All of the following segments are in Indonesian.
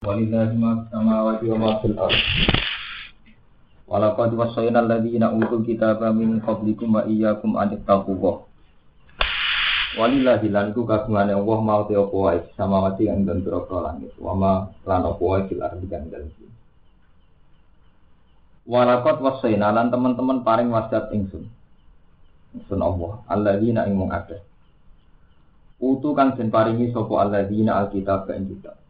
Walillahi wa ma fil ardh. Walaqad wassayna alladziina utul kitaba min qablikum wa iyyakum an kagungane Allah mau te apa wae samawati kang den pira langit wa ma lan apa wae fil ardh wassayna lan teman-teman paring wasiat ingsun. Ingsun Allah, alladzina ing mung. Utu kang den paringi sapa alladzina alkitab ing kitab.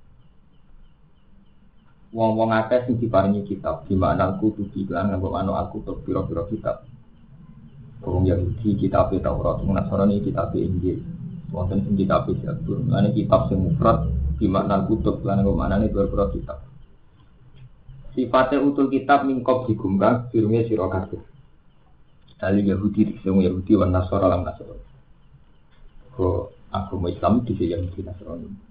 Wong-wong akeh sing diparingi kitab di mana kudu lan nganggo anu aku tok pira-pira kitab. Wong Yahudi kitab Taurat, wong Nasrani kitab Injil. Wonten sing kitab Zabur, ane kitab sing mufrad di makna kutub lan nganggo manane pira-pira kitab. Sifatnya utul kitab mingkop digunggang firmnya sira kabeh. Ali Yahudi sing Yahudi wan Nasara lan Nasrani. Ko agama Islam di Yahudi Nasrani.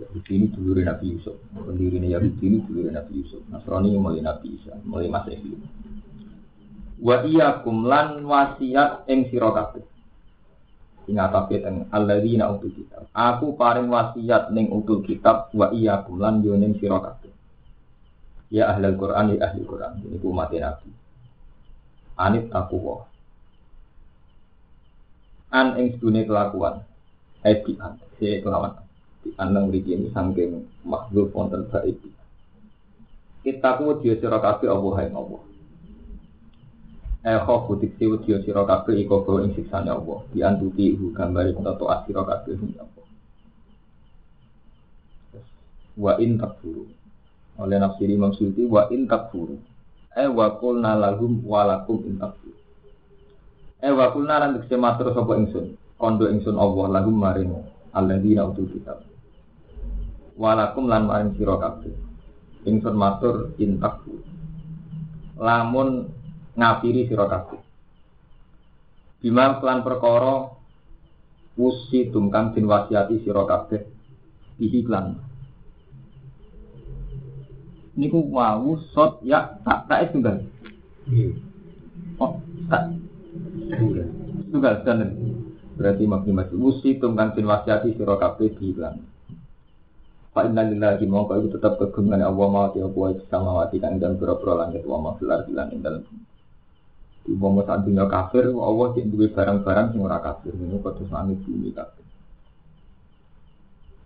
Yahudi ini dulu Nabi Yusuf, pendiri Yahudi ini dulu Nabi Yusuf, Nasrani mulai Nabi Isa, mulai Masehi. Wa iya kumlan wasiat ing sira kabeh. Sing atape teng alladzina utul kitab. Aku paring wasiat ning utul kitab wa iya kumlan yo ning sira kabeh. Ya ahli Quran ya ahli Quran. Ini umat Nabi. Anit aku wa. An ing sedune kelakuan. Edian, si kelawan anang mriki ini saking makhluk wonten baik. Kita ku dia sira kabeh Allah yang Allah. Eh kok butik siwu dia sira kabeh iku bawa ing siksane Allah. Di antuti hu gambare tato asira kabeh ing Allah. Wa in takfuru. Oleh nafsiri Imam Suyuti wa in takfuru. Eh wa qulna lahum wa lakum in takfuru. Eh wa qulna lan tekse matur sapa ingsun. Kondo ingsun Allah lahum maring alladzina utul kitab walakum lan maring sira kabeh. Ingsun matur intaku. Lamun ngafiri sira kabeh. Bima lan perkara usi tungkang din wasiati sira kabeh. Ihiklan niku wau sot ya tak tak tunggal. Oh tak. Tunggal. Tunggal berarti maksimal usi tungkang din wasiati sira kabeh Fa inna lillahi mongko itu tetap kegungan Allah ma ti apa sama wati kang dan pira-pira langit wa ma filar lan ing. Di bomo saat dunia kafir Allah cek duwe barang-barang sing ora kafir niku kados langit bumi kafir.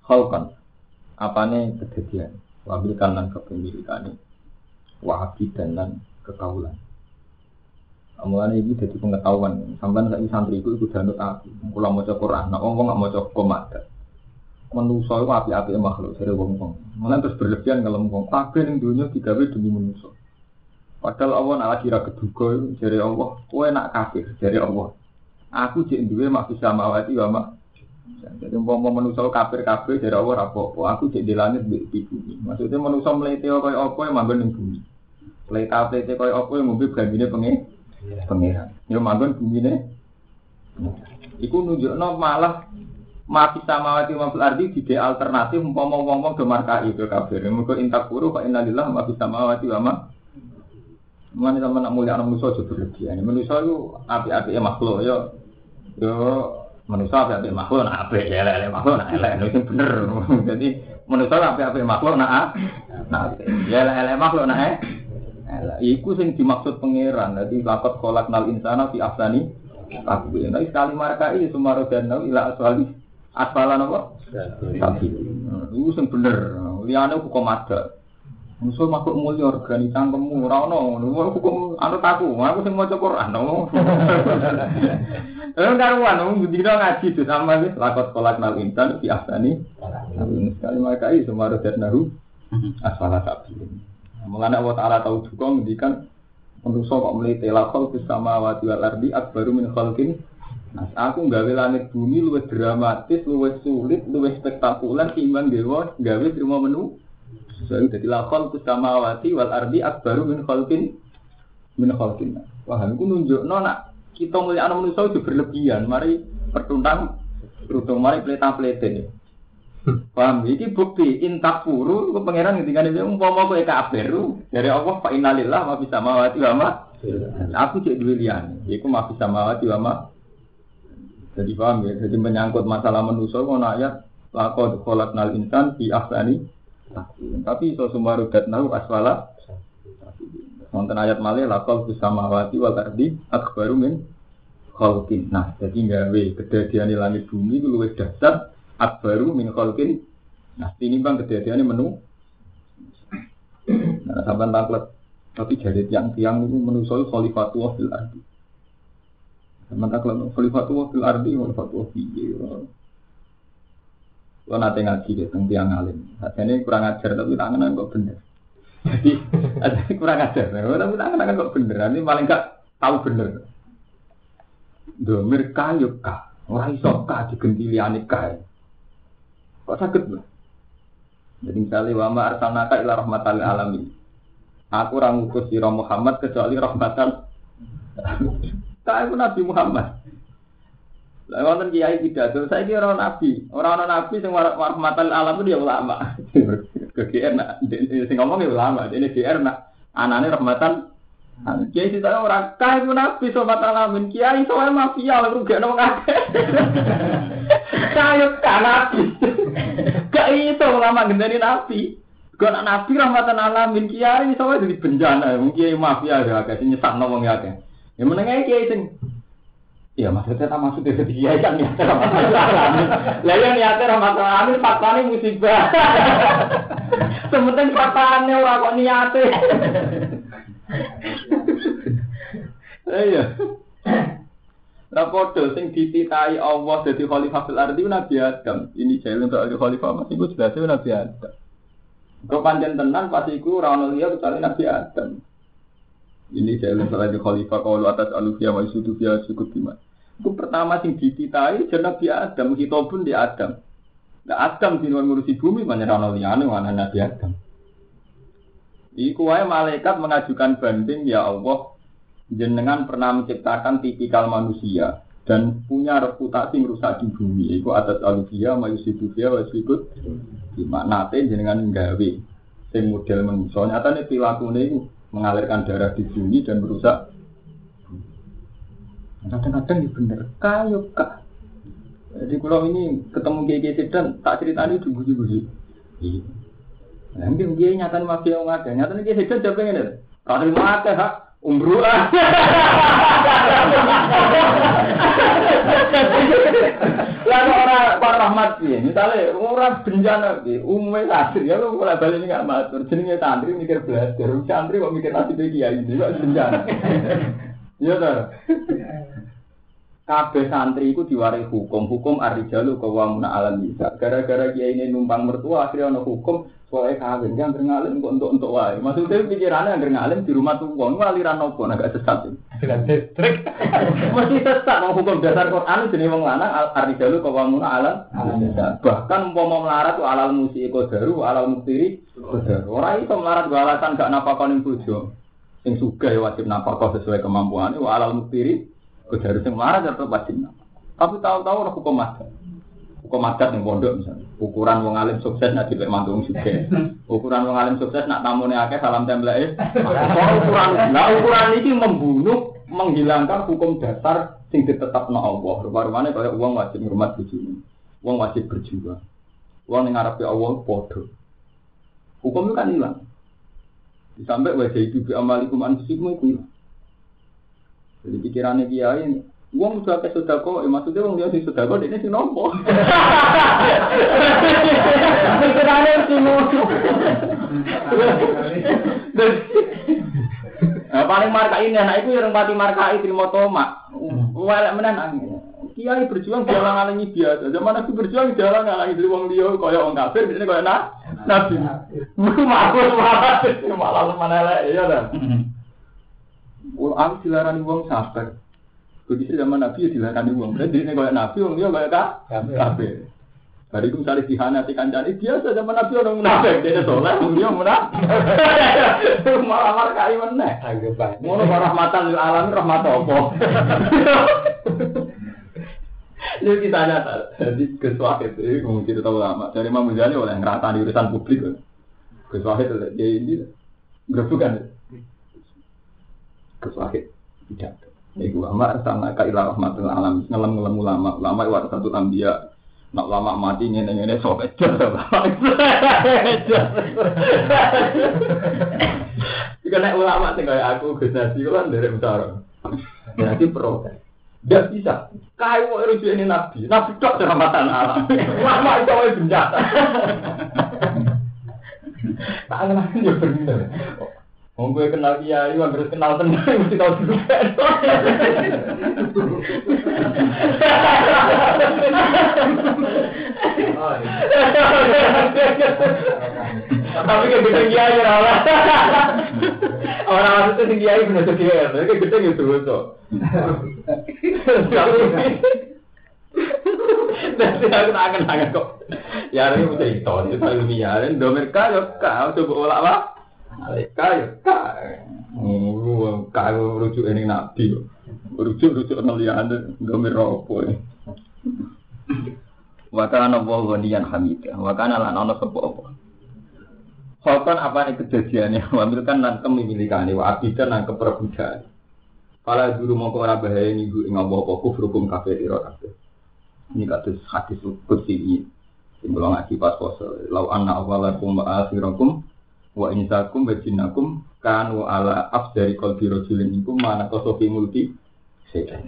Khalqan apane kejadian wabil kanan kepemilikane wa dan lan kekaulan. Amulan ini jadi pengetahuan. Sampai saya santri itu ikut danut aku. Mau cek Quran, nah orang nggak mau cek komat manusia itu api-api makhluk dari wong wong. Malah terus berlebihan kalau ngomong kabeh ning dunia digawe demi manusia. Padahal Allah nak lagi ra keduga dari Allah, kowe nak kafir dari Allah. Aku cek duwe mak bisa mawati wa mak. Jadi umpama manusia kafir kafir dari Allah apa Aku cek di langit di bumi. Maksudnya manusia melete kaya apa yang manggon ning bumi. Leta plete kaya apa yang ngombe gambine pengen pengiran. Yo manggon bumine. Iku nunjukno malah mati samawati wa fil ardi di alternatif umpama wong-wong do markai ke kafir. Muga intak puru fa innalillah ma fis samawati wa ma Mana sama nak mulia anak manusia juga berlebihan. Manusia itu api-api makhluk yo yo manusia api-api makhluk nak api ya lele makhluk nak lele itu bener. Jadi manusia api-api makhluk nak nak ya lele makhluk nak eh. Iku sing dimaksud pangeran. Jadi lakot kolak nal insana fi afsani. Aku ya, sekali markai sumaro dan ila aswali aspalan apa? Sapi. Itu sing bener. Liyane hukum ada. Musuh makhluk mulia organi cangkemmu ora ono. Hukum anu taku. Aku sing maca Quran. Eh karuan wong dina ngaji tuh sama wis lakot kolak nal insan di asani. Sekali mereka itu sumaro nahu asfala sapi. Mulane Allah Ta'ala tahu juga ngendikan manusia kok melite lakol bersama wati wal ardi akbaru min khalqin Nah, aku gawe langit bumi luwih dramatis, luwih sulit, luwih spektakuler timbang dewa gawe terima menu. So, jadi lakon samawati wal ardi akbaru min khalqin min khalqin. Wah, aku nunjuk nak kita melihat anak manusia itu berlebihan. Mari pertuntang beruntung mari pelita pelete. Paham? Ini bukti intak puru ke pangeran ketika dia umpama aku kafir dari Allah Pak Innalillah ma bisa mawati wa ma. Aku cek dua lian. Iku ma bisa mawati wa ma. Jadi paham ya, jadi menyangkut masalah manusia, mau ayat kolak nal insan di ahsani Tapi iso semua rudat nahu aswala. Wonten ayat malih lakal wati wal ardi akbaru min khalqin. Nah, jadi gawe kedadian di langit bumi itu luwih dahsyat akbaru min khalqin. Nah, ini bang kedadian menu. Nah, sampai taklet. Tapi jadi tiang-tiang itu menusoi khalifatullah fil ardi. Sampai taklet khalifatullah fil ardi, khalifatullah fil Lo nanti ngaji deh tentang tiang alim. Ini kurang ajar tapi tangan kok bener. Jadi kurang ajar. Tapi tangan kok bener. Ini paling gak tahu bener. Domir kayu kah. Orang iso kah digentiliani kah. Kok sakit loh. Jadi misalnya wama arsalnaka ila rahmatan alamin. Aku orang utus sira Muhammad kecuali rahmatan. Tak aku Nabi Muhammad. Lah wonten kiai pidato, saya kira orang nabi, orang orang nabi sing rahmatan alam itu dia ulama. Ke nak sing ngomong ya ulama, ini GR nak anane rahmatan Kiai itu orang kaya itu nabi sobat alamin, kiai soalnya mafia lalu gak nong akeh. Kaya kan nabi, gak itu ulama gendani nabi. Gak nabi rahmatan alamin, kiai soalnya jadi bencana, mungkin mafia ya kayak nyesat ngomong ya kayak. Yang menengah kiai sing Iya maksudnya tak masuk dari dia kan rahmatan alamin. Lah yang niatnya rahmatan alamin faktanya musibah. Sementing faktanya orang kok niatnya. Iya. Nah podo sing dititai Allah jadi khalifah fil ardi Nabi Adam. Ini jalan untuk ada khalifah masih gue jelas Nabi Adam. Kau panjang tenan pasti gue orang liya kecuali Nabi Adam. Ini jalan untuk ada khalifah kalau atas alufia wa sudu via suku timan. Itu pertama sing dititai jadi Nabi Adam. pun di Adam. Nah Adam di ngurusi bumi banyak orang liya mana Nabi Adam. Iku wae malaikat mengajukan banding ya Allah jenengan pernah menciptakan tipikal manusia dan punya reputasi merusak di bumi. Iku atas alufia mayusibufia wasikut gimana nate jenengan nggawe sing model manusia nyata perilaku ini mengalirkan darah di bumi dan merusak kadang-kadang ini bener. Kayu kak. Jadi kalau ini ketemu kiai dan tak ceritani dibuji-buji iya. Nanti dia nyata nih mafia yang ada, nyata nih dia sedang jawab ini. Kalau mau ada hak umroh rahmat sih, misalnya orang bencana sih, umumnya santri ya lu balik ini nggak matur, jenenge santri mikir belajar, santri kok mikir nasib kiai ini, kok bencana. Iya tuh. Kabeh santri itu diwari hukum, hukum arijalu kawamuna alam bisa. Gara-gara kiai ini numpang mertua, akhirnya ono hukum, soalnya kawin, kan ngalim kok untuk untuk wae. Maksudnya pikirannya ngalim di rumah tuh uang, aliran nopo, agak sesat. Dengan distrik. Masih sesat, mau hukum dasar Quran jenis wong lanang arijalu kawamuna alam. Bahkan mau melarat alal musi kodaru, alal muktiri kodaru. Orang itu melarat gak alasan gak napakonin bojo. Yang suka ya wajib napakah sesuai kemampuannya, wa alal muktiri Kudu harus yang marah atau wajib Tapi tahu-tahu orang hukum adat. Hukum adat yang pondok misalnya. Ukuran wong alim sukses nak dipek mantung juga. Ukuran wong alim sukses nak tamune akeh salam tempel ukuran, nah ukuran ini membunuh, menghilangkan hukum dasar sing ditetapno Allah. Rupa-rupane kaya uang wajib ngurmat bojone. Uang wajib berjuang. Uang yang ngarepe Allah podo. Hukum kan hilang. Sampai wajah itu amalikum anfusikum itu. Jadi pikirannya kiai uang sudah ke sodako, eh, maksudnya uang dia di sodako, ini si nompo. Pikirannya si nompo. Nah, paling marka ini anak itu yang mati markai terima tomak. Walek menan Kiai berjuang jalan ngalangi biasa. Zaman aku berjuang jalan ngalangi dari wong dia kaya wong kafir, ini kaya nah nabi. Malah malah malah mana lah, iya dah. Aku dilarani wong sabar. Begitu zaman Nabi ya dilarani wong. Berarti ini kayak Nabi, wong dia kayak kak. Kafir. Hari itu misalnya dihanati kancani biasa zaman Nabi orang munafik, dia soleh, wong dia munafik. Malah malah kai mana? Ngono kok rahmatan lil alamin rahmat apa? Ini kita nyata. Jadi kesuah itu, mungkin tahu lama. Dari Imam Ghazali oleh ngerata di urusan publik. Kesuah itu, dia ini gerusukan terus akhir tidak Iku ama sama ka ila rahmatul alam ngelem ngelem ulama ulama itu satu tambia Nak lama mati ini ini sok ejar. Jika naik ulama sih kayak aku Gus Nasi kan dari besar. Jadi protes. Tidak bisa. Kayu mau rujuk ini nabi. Nabi kok seramatan alam. Lama itu mau bencana. Tak kenal dia benar. Wong gue kenal kiai, wong harus kenal tenan mesti tahu dulu. Tapi gede kiai ora. Orang maksudnya sing kiai bener kiai, tapi gede gitu gitu. Nanti aku tak akan kok. Ya ini mesti itu, itu ilmiah. Dan domerka ya kau coba olah apa? Kau kau kau rujuk ini nabi. Rujuk rujuk nelian domer ropo. Wakana wa ghaniyan hamidah. Wakana lan ana sapa apa. Khoton apa nih kejadiannya? Wamilkan nan kemilikan wa abidan nan keperbudakan. Kalau dulu mau ora bahaya ini gue nggak bawa kok hukum kafe di kabeh. Ini kados hadis kursi ini. Simbol ngaji pas poso. Lau anna awalakum wa wa insakum wa jinnakum kanu ala afdari qalbi rajulin ikum mana kosofi mulki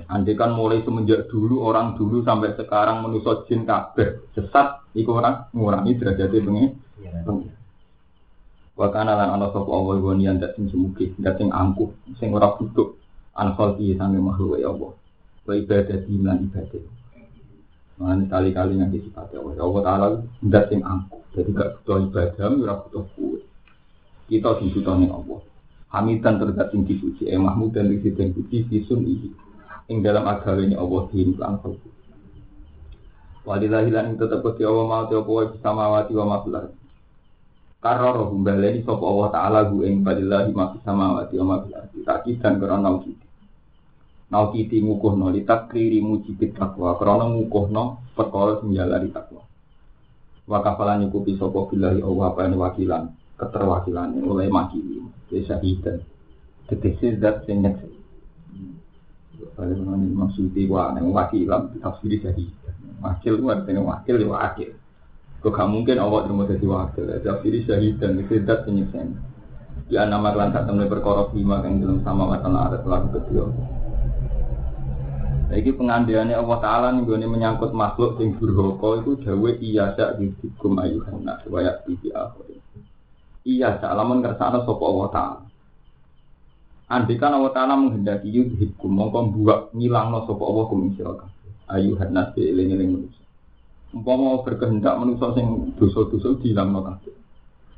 Andai kan mulai semenjak dulu orang dulu sampai sekarang menusuk jin kabeh sesat iku orang ngurangi derajatnya pengen. Wa kana lan ana sapa Allah gonian dak sing semugi, dak sing angkuh, sing ora butuh anfal iki sange makhluk ya Allah. Wa ibadah lan ibadah. Mana kali-kali nanti sifat Allah. Allah Ta'ala ndak sing angkuh. Jadi gak butuh ibadah, ora butuh. Kita sing butuh ning Allah. Hamidan terdat sing dipuji, eh Mahmud dan disiten puji fisun iki. Ing dalam agama ini Allah din lan khalqu. Walillahi lan tetep Gusti Allah mau te apa wae samawati wa ma ardi. Karoro humbaleni sapa Allah taala gu ing walillahi ma fis samawati wa ma fil ardi. Takidan karena naukiti. Naukiti ngukuhno li takriri mujibit takwa karena ngukuhno perkara sing jalari takwa. Wa kafalan nyukupi sapa billahi Allah apa wakilan keterwakilan oleh makili. Desa hidan. Tegese zat sing nyekseni. Kalau mengenai maksudnya wah, neng wakilan tafsir sahih. Wakil itu artinya wakil ya wakil. Kok gak mungkin Allah terima jadi wakil. Tafsir sahih dan kesedat penyiksa. Di nama kelan saat temen perkara yang dalam sama wacana ada telah kedua. Lagi pengandiannya Allah Taala nih gue menyangkut makhluk yang berhoko itu jawa iya sak di hukum ayuhan nak supaya tibi akhir. Iya sak lamun kersane sopo Allah Taala. Andikan Allah Ta'ala menghendaki yudhibkum mongko buak ngilangno sapa Allah kum sira Ayu hadnas eling-eling manusia. Umpama berkehendak manusia sing dosa-dosa dilangno kabeh.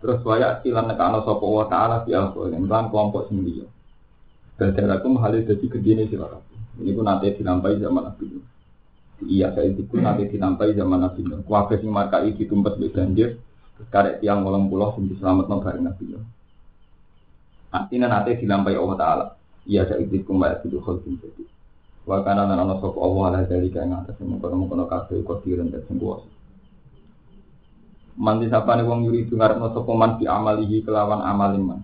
Terus waya silan nekano sapa Allah Ta'ala fi al-qailin lan kelompok sing liya. Dadarakum halih dadi gedene sira kabeh. Ini pun nanti dilampai zaman Nabi Nuh. Iya, saya itu nanti dilampai zaman Nabi Nuh. Kuwabe sing markai ditumpes mbek banjir, karek tiang wolong pulau sing diselametno bareng Nabi Nuh. Artinya nanti dilampai Allah Ta'ala. Iya saya itu kembali itu khulkin jadi. Wa kana lan ana Allah ala dari kang atas mengkono-mengkono kabeh kodiren dan sing kuwasa. Man disapane wong yuri ngarepno sapa man di amalihi kelawan amalin man.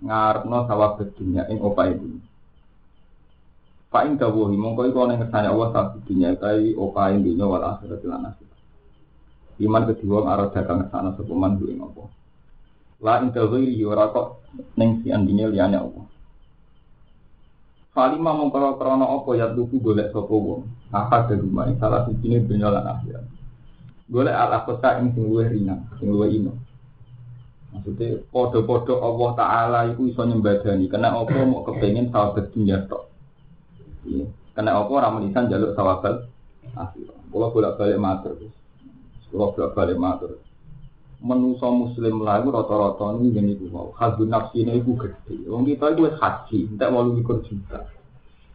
Ngarepno sawab dunya ing opahe dunya. Pak ing dawuhi mongko iku ana ngersane Allah sak dunya kai opahe dunya wal akhirat lan akhirat. Iman kedua arah dagang ngersane sapa man ing apa. La ing dawuhi ora kok ning si andine liyane apa. Falima mongkoro krono apa ya tuku golek sapa wong. Akad rumah salah siji ne dunya lan akhirat. Golek ala kota ing sing luwih ringan, sing ino. Maksudnya podo-podo Allah Ta'ala itu iso nyembadani Karena apa mau kepengen sahabat dunia tok Iya Karena apa orang jaluk sahabat Akhirnya Kalau bolak balik matur Kalau bolak balik matur Menuso muslim lagu rata-rata ini jadi itu mau Hadun nafsi ini itu gede Wong kita itu haji Tidak mau likur juta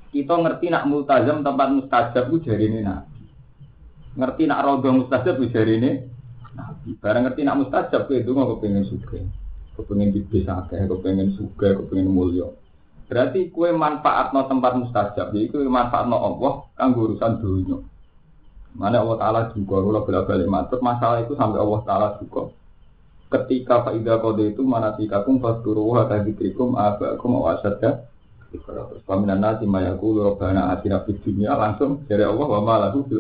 Kita ngerti nak multazam tempat mustajab itu jari ini nabi Ngerti nak rodo mustajab itu jari ini Nabi. Barang ngerti nak mustajab itu nggak kepengen suka, kepengen bisa akeh, kepengen suka, kepengen mulia. Berarti kue manfaat no tempat mustajab, jadi kue manfaat no Allah kan urusan dunia. Mana Allah Taala juga, kalau bela balik matur masalah itu sampai Allah Taala juga. Ketika faidah kode itu mana tikakum fasduru wa tadikrikum abakum awasadda Terus paminan nasi mayaku robbana atina fid dunya langsung dari Allah wa ma lahu fil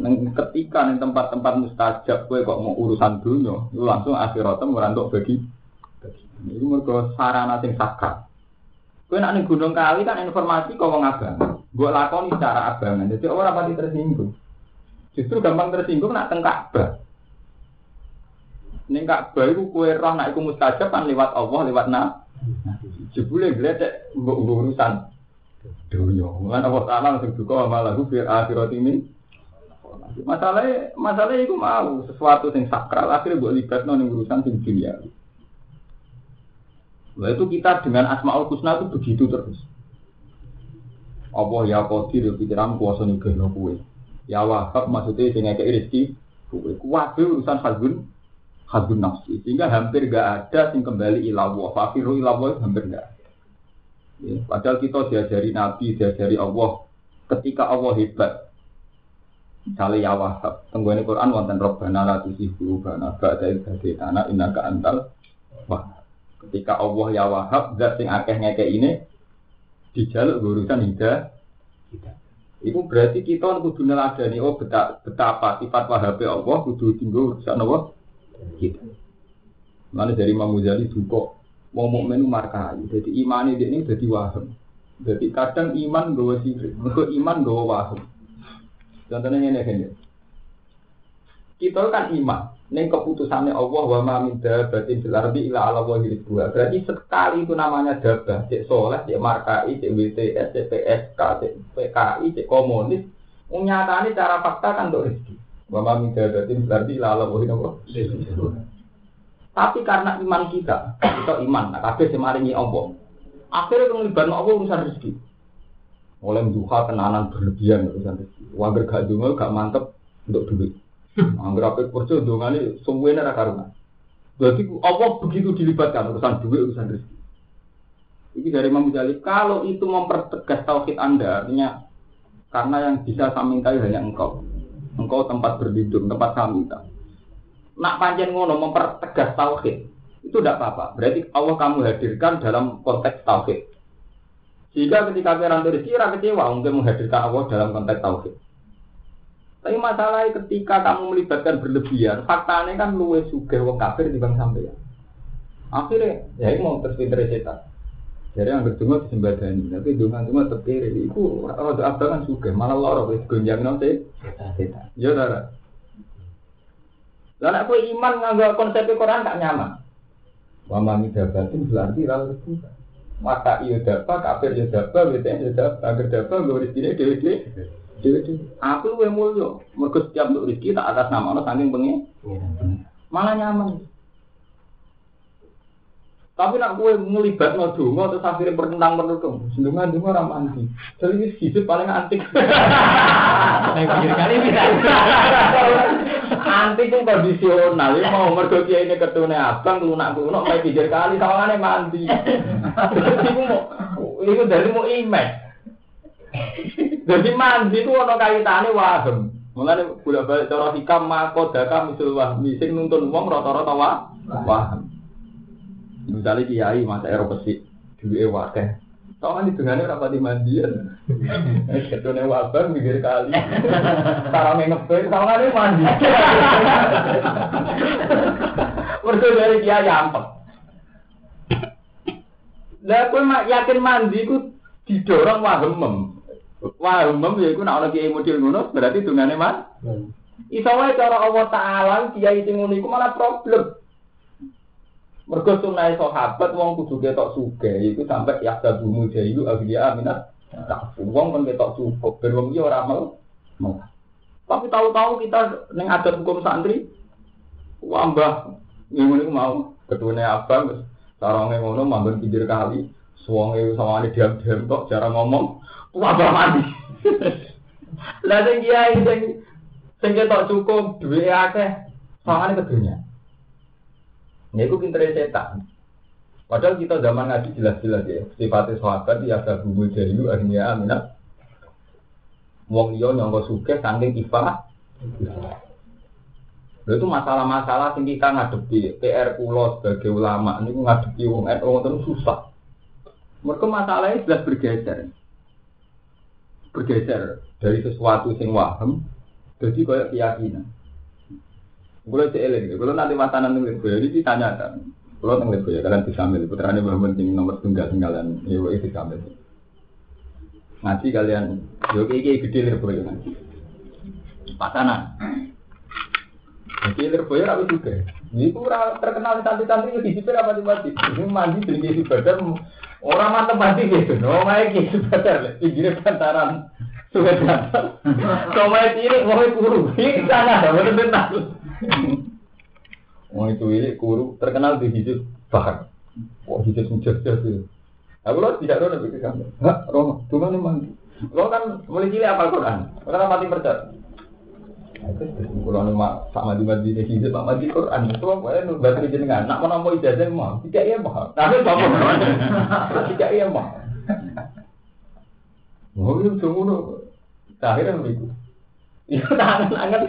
Neng ketika ning tempat-tempat mustajab kowe kok mau urusan dunia, lu langsung akhirat merantuk bagi ini mergo sarana sing sakral. Kowe nak ning gunung kali kan informasi kok wong Mbok lakoni secara abangan. Jadi orang pati tersinggung. Justru gampang tersinggung nak teng Ka'bah. Ning Ka'bah iku kowe roh nak iku mustajab kan lewat Allah, lewat na. Jebule gledek mbok urusan dunia. Mulane Allah Taala langsung duka malah fi akhirat ini Masalahnya, masalahnya itu mau sesuatu yang sakral akhirnya buat libat non urusan sing dunia. Itu kita dengan asmaul husna itu begitu terus. Allah ya qadir ya pikiran kuasa nih kue. Ya wahab maksudnya sing ngekek rezeki kue. Kuwabe urusan hadun hadun nafsi. Sehingga hampir gak ada sing kembali ilawo. Fakiru ilawo hampir gak ada. Ya, padahal kita diajari Nabi, diajari Allah. Ketika Allah hebat, Misalnya ya wahab, tenggone Quran wonten robbana la tusihu bana ba'da idhati anak innaka antal wahab. Ketika Allah ya wahab, zat sing akeh ngeke ini dijaluk urusan hidayah. Itu berarti kita kudu neladani oh betapa sifat wahabe Allah kudu tinggal urusan Allah kita. Mana dari Imam Ghazali duka mau mukmin markai. Jadi iman ini jadi wahab. Jadi kadang iman gawa sirik, mergo iman gawa wahab. Contohnya ini ini. Kita kan iman. Ini keputusannya Allah wa ma min dabatin fil ardi illa ala wa. Berarti sekali itu namanya dabah, cek soleh, cek markai, cek WTS, cek PSK, cek PKI, cek komunis. Nyatanya cara fakta kan untuk rezeki. Wa ma min dabatin fil ardi illa ala wa. Tapi karena iman kita, kita iman, nah kabeh semaringi Allah. Akhirnya penglibatkan Allah urusan rezeki oleh duha tenanan berlebihan urusan rezeki. Wanger gak dungo gak mantep untuk duit. Angger apa kerja dongane semuanya ra karunan. Berarti Allah begitu dilibatkan urusan duit urusan rezeki. Ini dari Imam Ghazali, kalau itu mempertegas tauhid Anda, artinya karena yang bisa saya mintai hanya engkau. Engkau tempat berlindung, tempat saya minta. Nak panjang ngono mempertegas tauhid, itu tidak apa-apa. Berarti Allah kamu hadirkan dalam konteks tauhid. Jika ketika kira rezeki, kecewa mungkin menghadirkan Allah dalam konteks tauhid. Tapi masalahnya ketika kamu melibatkan berlebihan, faktanya kan luwe suge wong kafir di bang sampai ya. Akhirnya, ya ini mau terpinter setan. Jadi yang kedua disembadani, tapi dengan cuma terpilih. Itu rada abangan suge, malah lorok wis gonjang nanti. Setan. Ya darah. Lalu aku iman nggak konsep Quran gak nyaman. Wa ma midabatin berarti lalu bukan maka iya dapat, kafir iya dapat, wetan iya dapat, agar dapat, gue dewi. Dewi Aku lu mulio, mereka setiap untuk rezeki tak atas nama Allah saking pengen. Malah nyaman. Tapi nak gue ngelibat no dungo terus akhirnya bertentang bertentang. Sendungan dungo ramah anti. Jadi hidup paling antik. Pikir kali bisa. Anti itu kondisional. Ya mau mergo kiai ini ketune abang lunak lunak main pikir kali sawangane mandi. Iku mau iku dari mau image. Jadi mandi itu ono kaitane waham. Mulane bolak-balik cara hikam mako daka misul wahmi sing nuntun wong rata-rata waham. Misalnya kiai masa ero besi duwe wakeh. Tau kan hitungannya rapat di mandian. Ketune wabang mikir kali. Sarame ngepe, tau kan mandi. Mergo dari kiai ampek. Lah kowe yakin mandi ku didorong wahemem. Wahemem ya iku nek ana kiai model ngono berarti dungane man. Iso wae cara Allah taala kiai sing ngono iku malah problem. Mergo sunai sahabat wong kudu ketok suge iku sampai ya bumu jayu agya minat tak wong kan ketok cukup ben wong iki ora mau. Tapi tahu-tahu kita ning adat hukum santri wambah ngene iku mau ketune abang sarange ngono manggon pinggir kali suwonge sawane diam-diam tok cara ngomong wabah mandi. Lah sing kiai sing sing ketok cukup duwe akeh sawangane kedunya. Ini itu pinter setan. Padahal kita zaman ngaji jelas-jelas ya. Sifatnya sahabat ya ada bumi jahilu akhirnya aminat. Wong iyo nyongko suke saking ifa. Lalu itu masalah-masalah yang kita ngadepi. PR pulau sebagai ulama ini ngadepi wong NU itu susah. Mereka masalahnya jelas bergeser. Bergeser dari sesuatu yang waham Jadi kayak keyakinan. Kalau cek eling, kalau nanti matanan nih Lirboyo ini ditanyakan. Kalau nang Lirboyo kalian bisa ambil putra ini bahwa penting nomor tunggal tinggalan, ya itu bisa ambil. Ngaji kalian, yo kayak gede Lirboyo ngaji. Patanan. Jadi Lirboyo rapi juga. Ini kurang terkenal di santri-santri di situ apa di. Ini mandi kayak badar. Orang mantep mandi gitu. No, main kayak badar. Pinggirnya bantaran. Sudah. Kau main ini mau kuru. Ini sana ada betul betul. Mau itu ini kuru terkenal di hidup bahkan. Wah hidup sejak itu. Aku lo tidak tahu nabi kamu. Hah, Romo, tuh kan mandi. Lo kan mulai cilik apa Quran? Karena mati percaya. Kalau nama sama di masjid ini hidup sama di Quran. Itu apa ya nu baca jenengan nak menampung ijazah mah tidak iya mah tapi apa tidak iya mah oh itu semua akhirnya begitu itu? Tangan tangan.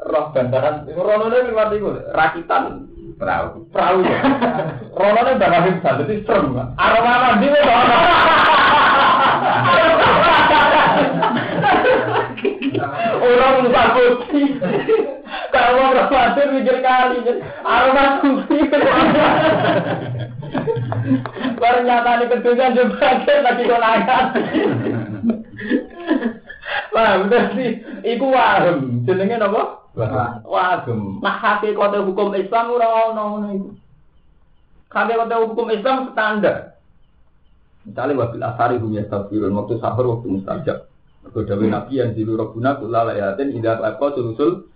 Roh bantaran. Rono ini lewat itu rakitan. Perahu. Perahu. Rono ini bakal bisa jadi serem aroma mandi itu Orang putih. Kalau orang khawatir mikir kali. Aroma putih. Ternyata ini kedunya juga lagi konangan. Wah, bener sih. Iku waham. Jenenge napa? Waham. Nah, hakikate hukum Islam ora ono ngono iku. Hakikate hukum Islam standar. Misalnya wabil asari hum yastafirun waktu sahur waktu mustajab. Mergo dawuh Nabi yang dilu rabbuna kula layatin idza apa sulusul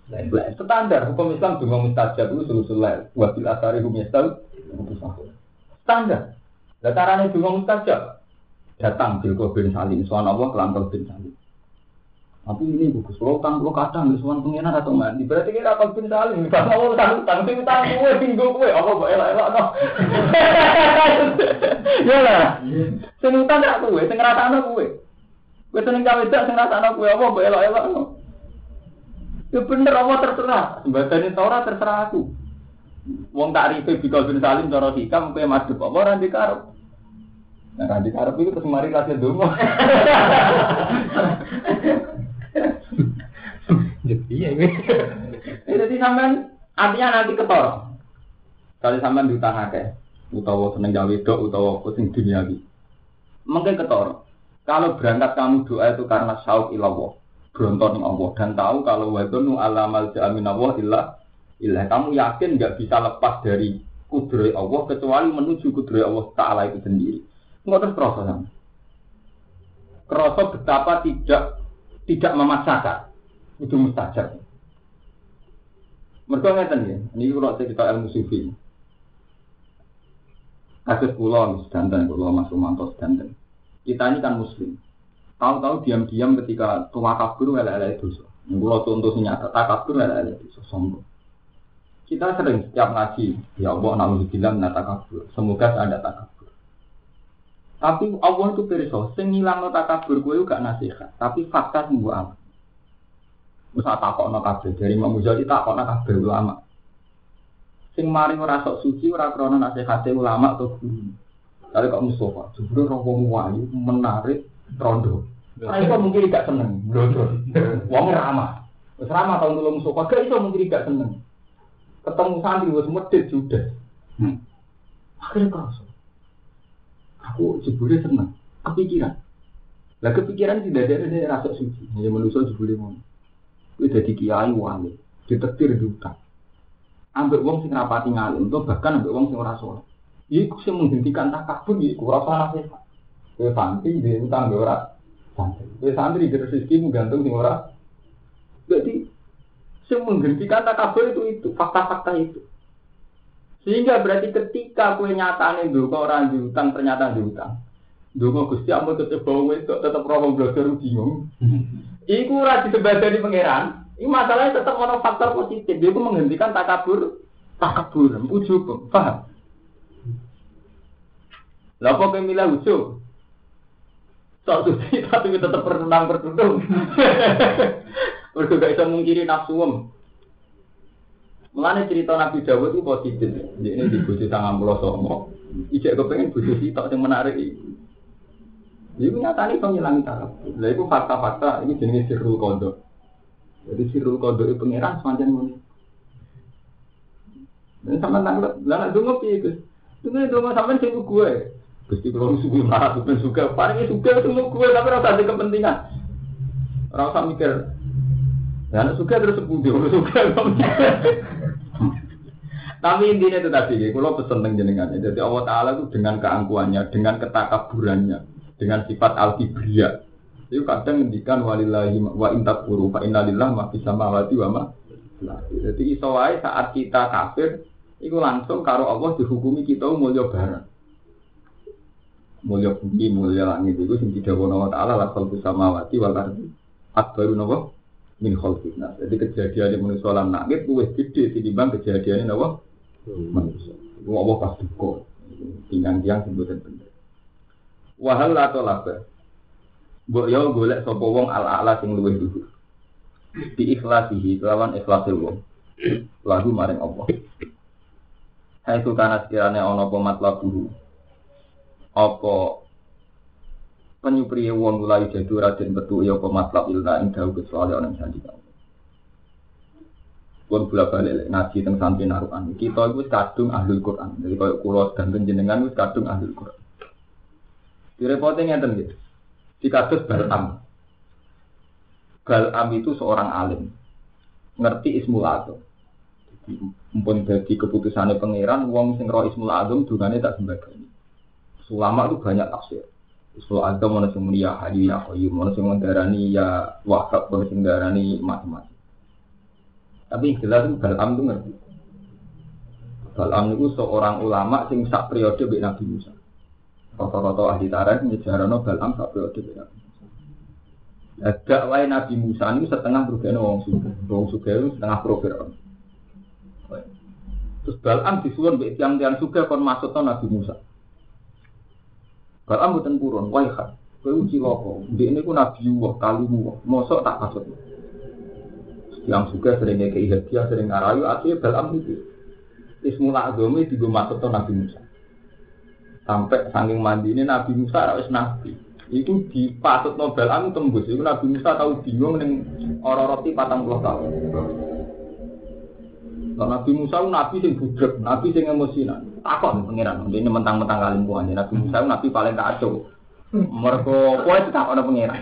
standar hukum Islam donga mustajab itu sulusul lail. Wabil asari hum yastafirun. Standar. Lah carane donga mustajab datang bil bin salim soal Allah kelantar bin salim. Tapi ini bagus, lo kan lo kadang di suan atau mandi. Berarti kita apa bin salim? Kalau mau utang utang, tapi utang gue tinggal gue. Apa gue elak elak no? Ya lah. Sing utang gak gue, sing anak gue. Gue seneng gawe dak sing ngerasa anak gue. Apa gue no? Ya bener apa terserah. Sebagian Torah terserah aku. Wong tak ribe bikol bin salim cara hikam gue madep apa ora dikarep. Nah, kan dikarep itu terus mari kasih dongo. Iya ini. Jadi sampean artinya nanti ketor. Kali sampean diutang akeh, utawa seneng gawe dok, utawa pusing duniawi. Mungkin ketor. Kalau berangkat kamu doa itu karena sauk ilallah, berontor Allah dan tahu kalau wadonu alamal jamin Allah ilah ilah kamu yakin nggak bisa lepas dari kudrai Allah kecuali menuju kudrai Allah Taala itu sendiri. Nggak terus proses Kerasa betapa tidak tidak memaksakan itu mustajab. Mereka ngeten ya, ini kalau cerita ilmu sufi. Kasus pulau sedanten, pulau masuk mantos sedanten. Kita ini kan muslim. Tahu-tahu diam-diam ketika tua kabur lele itu. Yang pulau contoh nyata tak kabur lele itu sombong. Kita sering setiap ngaji, ya Allah namun bilang nata kabur. Semoga ada takabur. Tapi Allah itu perso, sing ngilang takabur gue juga nasihat. Tapi fakta sembuh amat. Masa takok no kabeh dari Imam Ghazali takok no kabeh ulama. Sing mari ora sok suci ora krana nasihate ulama atau guru. Kali kok Mustafa, jebule roh wong wayu menarik rondo. Nah, itu mungkin tidak seneng. Wong ramah. Wis ramah tahun dulu Mustafa, gak iso mungkin tidak seneng. Ketemu santri wis medhit judes. Hmm. Akhirnya kerasa. Aku jebule seneng, kepikiran. Lah kepikiran tidak ada dari rasa suci. Ya manusia jebule ngono. Itu jadi kiai wali, ditetir diutang. Ambek wong sing rapati ngalim, tuh bahkan ambek wong sing ora saleh. Iku sing menghentikan takabur iku ora usah nasihat. Kowe santri di utang mbek ora santri. Kowe santri di rezeki gantung sing ora. Jadi sing menghentikan takabur itu itu fakta-fakta itu. Sehingga berarti ketika kue nyatane kok orang diutang ternyata diutang. Dungo Gusti ampun tetep bawa itu tetep roh belajar bingung. Iku ora disebadani pangeran. Ini masalahnya tetap ono faktor positif. Dia itu menghentikan takabur, takabur, ujub, paham? Lah kok pemilah ujub? Sok suci tapi tetap berenang bertutung. Mereka gak bisa mungkiri nafsu om. Mulane cerita Nabi Dawud itu positif. Ini di bojo tangan pulau somo. Ijek kepengen bojo sitok yang menarik itu. Iku nyatane iso ngilangi taraf. Lah iku fakta-fakta ini jenenge sirrul kondo. Jadi sirul kodok pangeran semacam ini. Dan sama tanggal, lah nak dungo piye Gus? Dungo dungo sampean sing gue. Gusti kalau suku marah tuh suka, paling suka itu gue tapi rasa ada kepentingan. Rasa mikir, ya anak suka terus sepundi, orang suka Tapi intinya itu tadi, kalau pesen tentang jenengan. Jadi Allah Taala itu dengan keangkuhannya, dengan ketakaburannya, dengan sifat al itu kadang ngendikan walillahi wa intak puru fa innalillah ma fis samawati wa ma jadi iso saat kita kafir itu langsung karo Allah dihukumi kita mulya bareng mulya bumi mulya langit itu sing didhawuhi wa taala la khalqus samawati wal ardi akbaru napa min khalqin nas jadi kejadian di manusia lan langit luwih gede tinimbang kejadian napa manusia Allah pasti kok tinggal tiang sebutan bener wahal atau laba Mbok yo golek sapa wong ala-ala sing luwih dhuwur. Di ikhlasihi kelawan ikhlase wong. Lagu maring Allah. Hai karena sekiranya ono apa matlabuhu. Apa penyupriye wong mulai jadi raden betul ya apa matlab ilna ing dawu kecuali ana sandi pun bola balik ngaji tentang santri naruhan kita itu kadung ahlul Quran jadi kalau kulo dan jenengan itu kadung ahlul Quran direpotnya ngeten gitu di kasus Balam. Balam itu seorang alim. Ngerti Ismul Azam. Mumpun jadi keputusannya pangeran, wong sing roh Ismul Azam dungane tak sembadani. Sulama itu banyak tafsir. Ismul Azam mana sing mulia hayu ya qayyum, mana sing mendarani ya wahab, mana sing mendarani macam-macam. Tapi jelas itu Balam itu ngerti. Balam itu seorang ulama sing sak periode Nabi Musa. Rata-rata ahli tarikh nyejarano Balam sak periode Nabi Musa. Dakwah Nabi Musa ini setengah berguna wong suga, wong suga itu setengah program. Terus Balam disuwun mbek tiang-tiang suga kon to Nabi Musa. Balam mboten purun, wae. Kowe uji loko, ndek niku Nabi Allah, kalimu, mosok tak kasut. Yang suka sering ngekei hadiah, sering ngarayu, akhirnya Balam itu. Ismul Azami digo masuk to Nabi Musa sampai saking mandi ini Nabi Musa harus nabi itu dipatut Nobel anu tembus itu Nabi Musa tahu bingung neng orang roti patang puluh tahun Nah, Nabi Musa nabi sing budrek, nabi sing emosinan. Takut nih pangeran, ini mentang-mentang kalian buahnya. Nabi Musa nabi paling kacau. Mereka itu tak ada pangeran.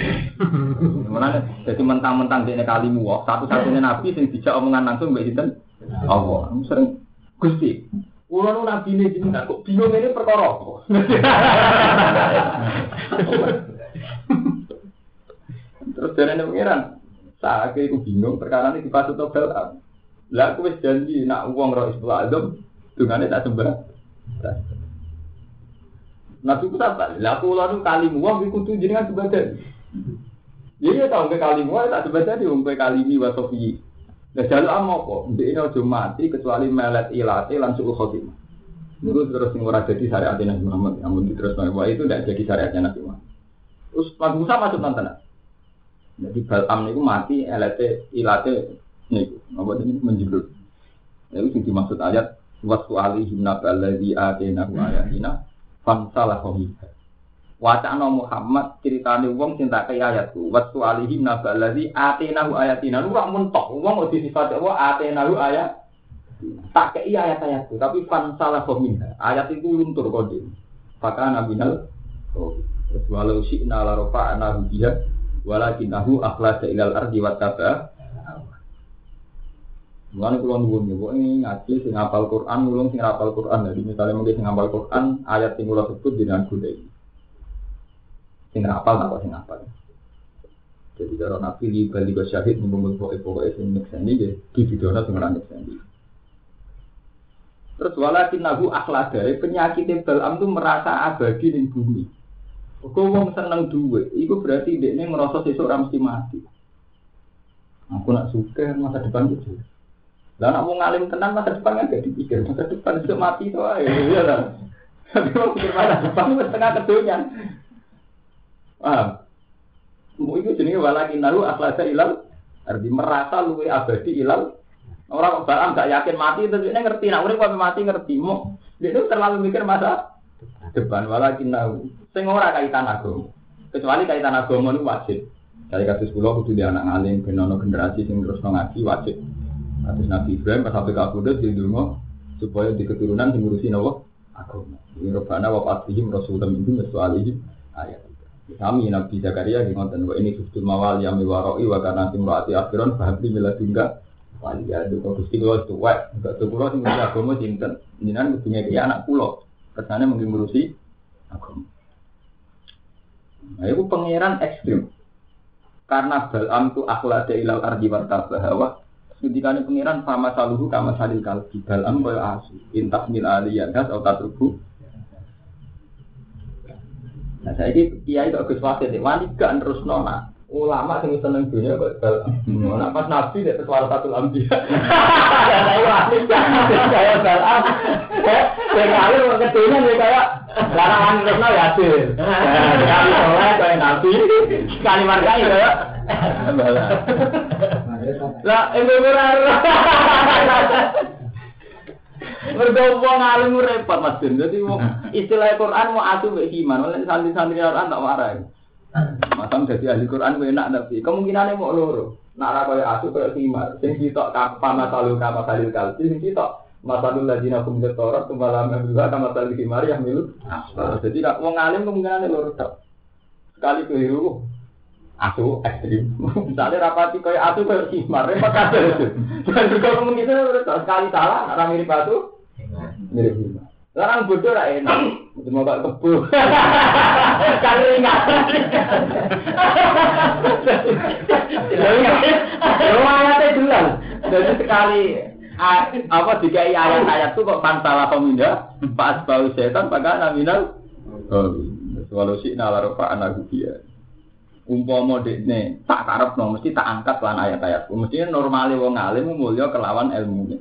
Gimana? Jadi mentang-mentang dia kalimu, satu-satunya nabi sing dijak omongan langsung mbak Sinten. Allah, sering gusti. Kulo nu nabi ini jenengan kok bingung ini perkara? Terus dari ini pengiran, saya itu bingung perkara ini dipasut Nobel. Lah aku wis janji nak uang roh istilah adem, dungane tak sembah. Nabi ku tak lah aku lalu kali uang iku kudu jenengan sebadan. Iya tau ke kali uang tak sebadan di umpe kali ini wa sofi. Nah jalur am apa? Ndek ini aja mati kecuali melet ilate lan suul khotimah. Itu terus ora jadi syariat Nabi Muhammad. Namun terus bahwa itu tidak jadi syariatnya Nabi Muhammad. Terus Nabi Musa masuk nonton. Jadi Balam itu mati elate ilate niku. Apa ini menjeblur. Itu sing dimaksud ayat wasu alihim naballadzi atainahu ayatina famsalah qawmiha. Wacana Muhammad ceritane wong sing tak kaya ayatku. Wasu alihim naballadzi atainahu ayatina. Lu rak mentok wong kok disifat apa atainahu ayat. Tak kei ayat-ayat itu, tapi fan salah kominha. Ayat itu luntur kode. Maka nabinal. Oh, walau si nala rofa anahu dia, walakinahu akhlasa ilal ardi wataba. Mulane kula nuwun ya, ini ngaji sing hafal Quran, ulung sing hafal Quran. Jadi misalnya mungkin sing hafal Quran, ayat sing kula sebut dengan ini. Sing hafal apa sing hafal. Jadi kalau nabi di bali syahid mengumpul pokok-pokok sing nyekseni ya di video sing ora nyekseni. Terus walakin nahu akhlada, penyakit Balam itu merasa abadi di bumi. Kau wong seneng duwe, itu berarti dia ini merasa seseorang mesti mati. Aku nak suka masa depan itu. Dan nak mau ngalim tenang masa depan kan gak dipikir, masa depan itu mati itu aja. Iya lah. Tapi mau pikir masa depan itu setengah kedunya. Paham? Mau itu jenis walakin nahu akhlada ilal, arti merasa luwe abadi ilal Orang Balam gak yakin mati, terus ini ngerti. Nah, urip kok mati ngerti. Mau dia itu terlalu mikir masa depan. Walakin tahu. Sing ora kaitan agama. Kecuali kaitan agama itu wajib. Saya kasus pulau kudu di anak ngalim, generasi sing terus ngaji wajib. Atas Nabi Ibrahim pas sampai kabudut di dungo supaya di keturunan ngurusi nawa agama. Ini robana wa fatihim rasulullah minhum soalihim ayat. Kami Nabi Zakaria di ngoten wa ini subtul mawal yang miwaroi wa kana timraati akhiron fahabli miladunga wali ya kok Gusti kula tuwek enggak tuh kula sing ngurusi agama sinten jenengan kudu ngeki anak kula kesannya mungkin ngurusi agama. Nah, itu pangeran ekstrim. Karena Balam itu akhlada ilal ardi wartabah ini pangeran sama saluhu kama salil kalbi. Balam kaya asu. Intas mil aliyadas atau tatrubu. Nah saya ini kiai kok Gus Wasit, wani gak terus nona. Ulama sing seneng dunia kok Balam. Nah pas Nabi dia sesuatu satu lambi. Ya saya wani saya Balam. Saya ngalir mau ketunya dia kayak larangan terus nona ya sih. Sekali soleh kayak Nabi. Sekali markai kayak Balam. Lah, ini benar. Mergo wong alim repot Mas Din. Dadi istilah Quran mau atu mek iman, oleh santri-santri Quran tak warai. Masam dadi ahli Quran kowe enak tapi kemungkinane mau loro. Nak ora koyo atu koyo himar. Sing sitok kapa masalu kama salil kalbi sing sitok masalul ladina kum torat tumbalam juga kama salil himar yang milu. Jadi nak wong alim kemungkinane loro tok. Sekali keliru aku ekstrim. Misalnya rapati kayak aku kayak himar, repot kabeh. Dan juga kemungkinan sekali salah, orang mirip batu, mirip himar. Larang bodoh lah enak, cuma gak kebo. Kan ringan. Lumayan duluan. Jadi sekali apa jika ayat-ayat itu kok pantalah pemindah, pas bau setan, maka naminal. Walau sih nalarofa anak dia umpama dekne tak karep no mesti tak angkat lan ayat-ayat. Mesti normale wong alim mulya kelawan ilmunya.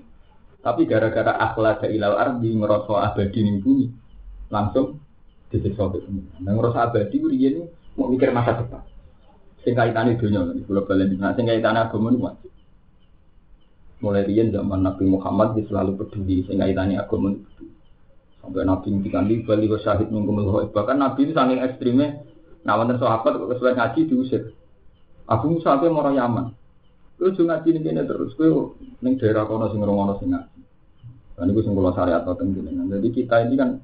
Tapi gara-gara akhlak ilal ardi ngerasa abadi ning bumi langsung disiksa bumi. Nah ngerasa abadi riyen mau mikir masa depan. Sing kaitane donya iki kula balen nah sing kaitane agama niku. Mulai riyen zaman Nabi Muhammad dia selalu peduli sing kaitane agama niku. Sampai Nabi ngendikan di bali syahid minggu bahkan Nabi itu saking ekstrimnya Nah, wonten sahabat kok kesuwen ngaji diusir. Abu Musa ape mara Yaman. Kowe jo ngaji ning kene terus kowe ning daerah kono sing ngono sing ngaji. Dan itu sing kula syariat teng jenengan. Jadi kita ini kan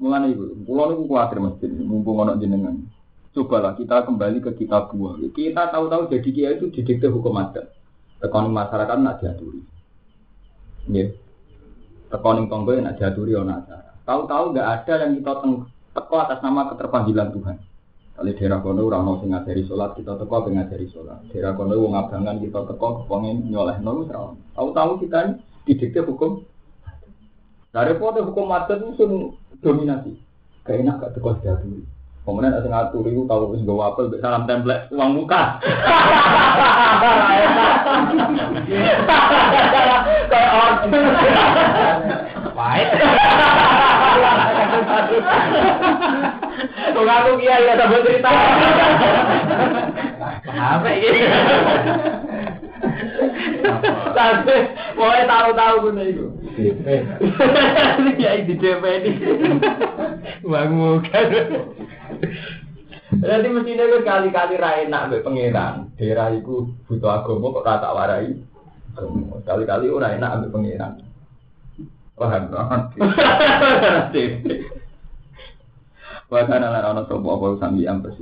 mulane iku, kula niku kuwatir mesti mumpung ono jenengan. Cobalah kita kembali ke kitab buah. Kita tahu-tahu jadi kiai itu didikte hukum adat. Tekoning masyarakat nak diaturi. Nggih. Tekoning tonggo nak diaturi ana acara. Tahu-tahu nggak ada yang kita teko atas nama keterpanggilan Tuhan. Kali daerah kono ora mau sing ngajari salat, kita teko pengen ngajari salat. Daerah kono wong abangan kita teko pengen nyolehno wis ora. Tahu-tahu kita ini didikte hukum. Dari foto hukum adat itu sun dominasi. Kayak enak gak teko dadi. Kemudian ada ngatur itu tahu wis gawa apel salam template uang muka. Kayak orang. Baik. Kok aku kiai ya sambil cerita. Apa ini? Tapi mau tahu-tahu guna itu. Kiai di DP ini. Uang muka. Jadi mestinya kan kali-kali rai nak be pangeran. Daerah itu butuh agama kok rata warai. Kali-kali ora enak ambek pangeran. Paham banget. Bahkan ana ana sapa apa sambi ampes.